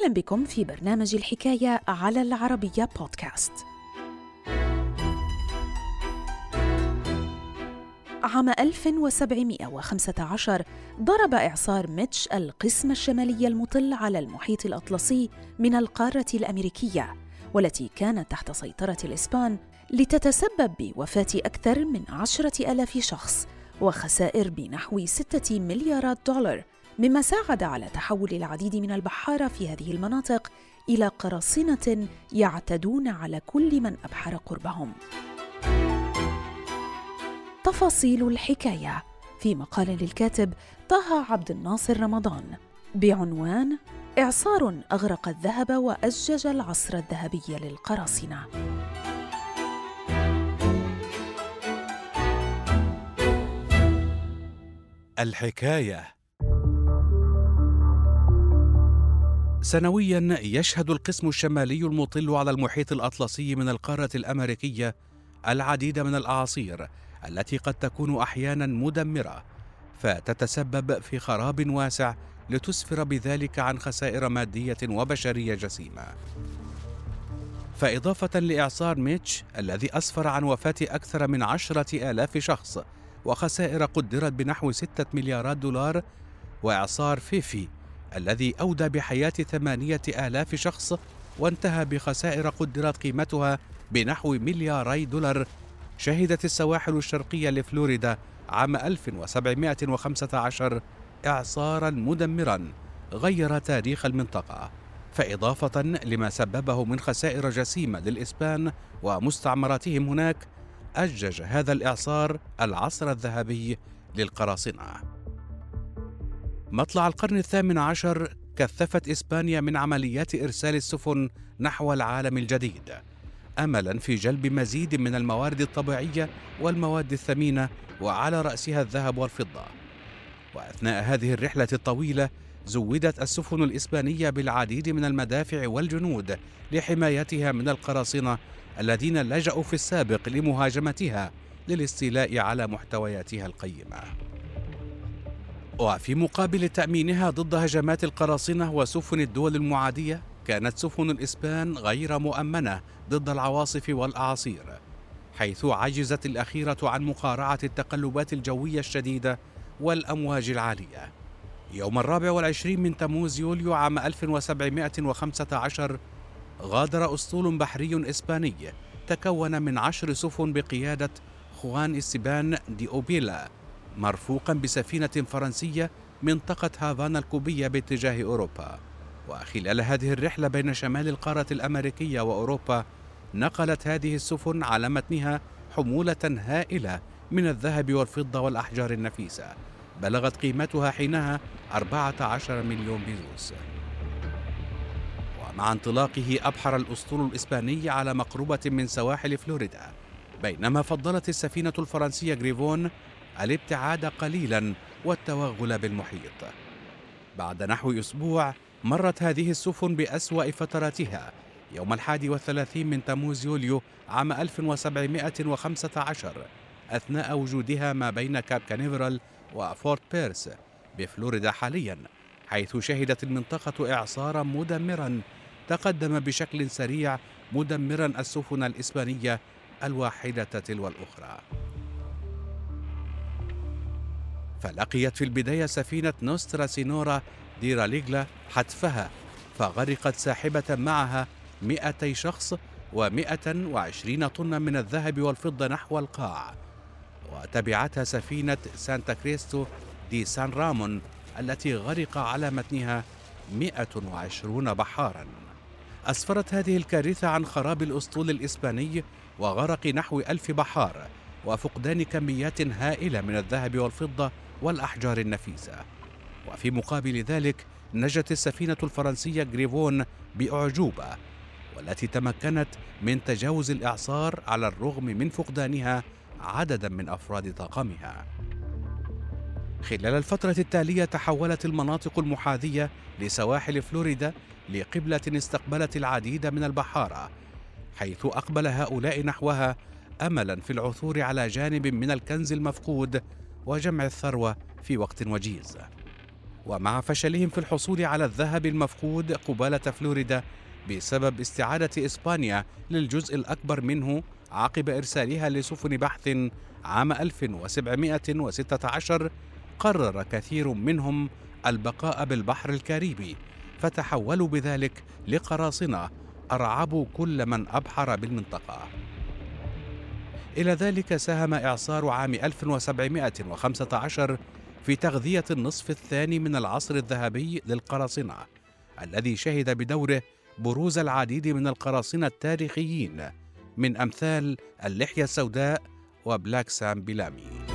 أهلا بكم في برنامج الحكاية على العربية بودكاست. عام 1715 ضرب إعصار ميتش القسم الشمالي المطل على المحيط الأطلسي من القارة الأمريكية والتي كانت تحت سيطرة الإسبان لتتسبب بوفاة أكثر من عشرة ألاف شخص وخسائر بنحو ستة مليارات دولار مما ساعد على تحول العديد من البحاره في هذه المناطق إلى قراصنة يعتدون على كل من أبحر قربهم. تفاصيل الحكاية في مقال للكاتب طه عبد الناصر رمضان بعنوان إعصار أغرق الذهب واجج العصر الذهبي للقراصنة. الحكاية سنويا يشهد القسم الشمالي المطل على المحيط الأطلسي من القارة الأمريكية العديد من الأعاصير التي قد تكون أحيانا مدمرة فتتسبب في خراب واسع لتسفر بذلك عن خسائر مادية وبشرية جسيمة. فإضافة لإعصار ميتش الذي أسفر عن وفاة أكثر من عشرة آلاف شخص وخسائر قدرت بنحو ستة مليارات دولار وإعصار فيفي الذي أودى بحياة ثمانية آلاف شخص وانتهى بخسائر قدرت قيمتها بنحو ملياري دولار شهدت السواحل الشرقية لفلوريدا عام 1715 إعصارا مدمرا غير تاريخ المنطقة فإضافة لما سببه من خسائر جسيمة للإسبان ومستعمراتهم هناك أجج هذا الإعصار العصر الذهبي للقراصنة. مطلع القرن الثامن عشر كثفت إسبانيا من عمليات إرسال السفن نحو العالم الجديد املا في جلب مزيد من الموارد الطبيعية والمواد الثمينة وعلى رأسها الذهب والفضة. وأثناء هذه الرحلة الطويلة زودت السفن الإسبانية بالعديد من المدافع والجنود لحمايتها من القراصنة الذين لجأوا في السابق لمهاجمتها للاستيلاء على محتوياتها القيمة. وفي مقابل تأمينها ضد هجمات القراصنة وسفن الدول المعادية كانت سفن الإسبان غير مؤمنة ضد العواصف والأعاصير حيث عجزت الأخيرة عن مقارعة التقلبات الجوية الشديدة والأمواج العالية. يوم الرابع والعشرين من تموز يوليو عام 1715 غادر أسطول بحري إسباني تكون من عشر سفن بقيادة خوان إستبان دي أوبيلا. مرفوقا بسفينة فرنسية منطقة هافانا الكوبية باتجاه أوروبا. وخلال هذه الرحلة بين شمال القارة الأمريكية وأوروبا نقلت هذه السفن على متنها حمولة هائلة من الذهب والفضة والأحجار النفيسة. بلغت قيمتها حينها 14 مليون بيزوس ومع انطلاقه أبحر الأسطول الإسباني على مقربة من سواحل فلوريدا بينما فضلت السفينة الفرنسية جريفون الابتعاد قليلا والتوغل بالمحيط. بعد نحو أسبوع مرت هذه السفن بأسوأ فتراتها يوم الحادي والثلاثين من تموز يوليو عام 1715 أثناء وجودها ما بين كاب كانيفرال وفورت بيرس بفلوريدا حاليا حيث شهدت المنطقة إعصارا مدمرا تقدم بشكل سريع مدمرا السفن الإسبانية الواحدة تلو الأخرى. فلقيت في البداية سفينة نوسترا سينورا دي لا ريغلا حتفها فغرقت ساحبة معها 200 شخص و120 طن من الذهب والفضة نحو القاع. وتبعتها سفينة سانتا كريستو دي سان رامون التي غرق على متنها 120 بحارا. أسفرت هذه الكارثة عن خراب الأسطول الإسباني وغرق نحو ألف بحار وفقدان كميات هائلة من الذهب والفضة والأحجار النفيسة. وفي مقابل ذلك نجت السفينة الفرنسية جريفون بأعجوبة والتي تمكنت من تجاوز الإعصار على الرغم من فقدانها عددا من أفراد طاقمها. خلال الفترة التالية تحولت المناطق المحاذية لسواحل فلوريدا لقبلة استقبلت العديد من البحارة حيث أقبل هؤلاء نحوها أملا في العثور على جانب من الكنز المفقود وجمع الثروة في وقت وجيز. ومع فشلهم في الحصول على الذهب المفقود قبالة فلوريدا بسبب استعادة إسبانيا للجزء الأكبر منه عقب إرسالها لسفن بحث عام 1716 قرر كثير منهم البقاء بالبحر الكاريبي فتحولوا بذلك لقراصنة أرعبوا كل من أبحر بالمنطقة. إلى ذلك ساهم إعصار عام 1715 في تغذية النصف الثاني من العصر الذهبي للقراصنة الذي شهد بدوره بروز العديد من القراصنة التاريخيين من أمثال اللحية السوداء وبلاك سام بلامي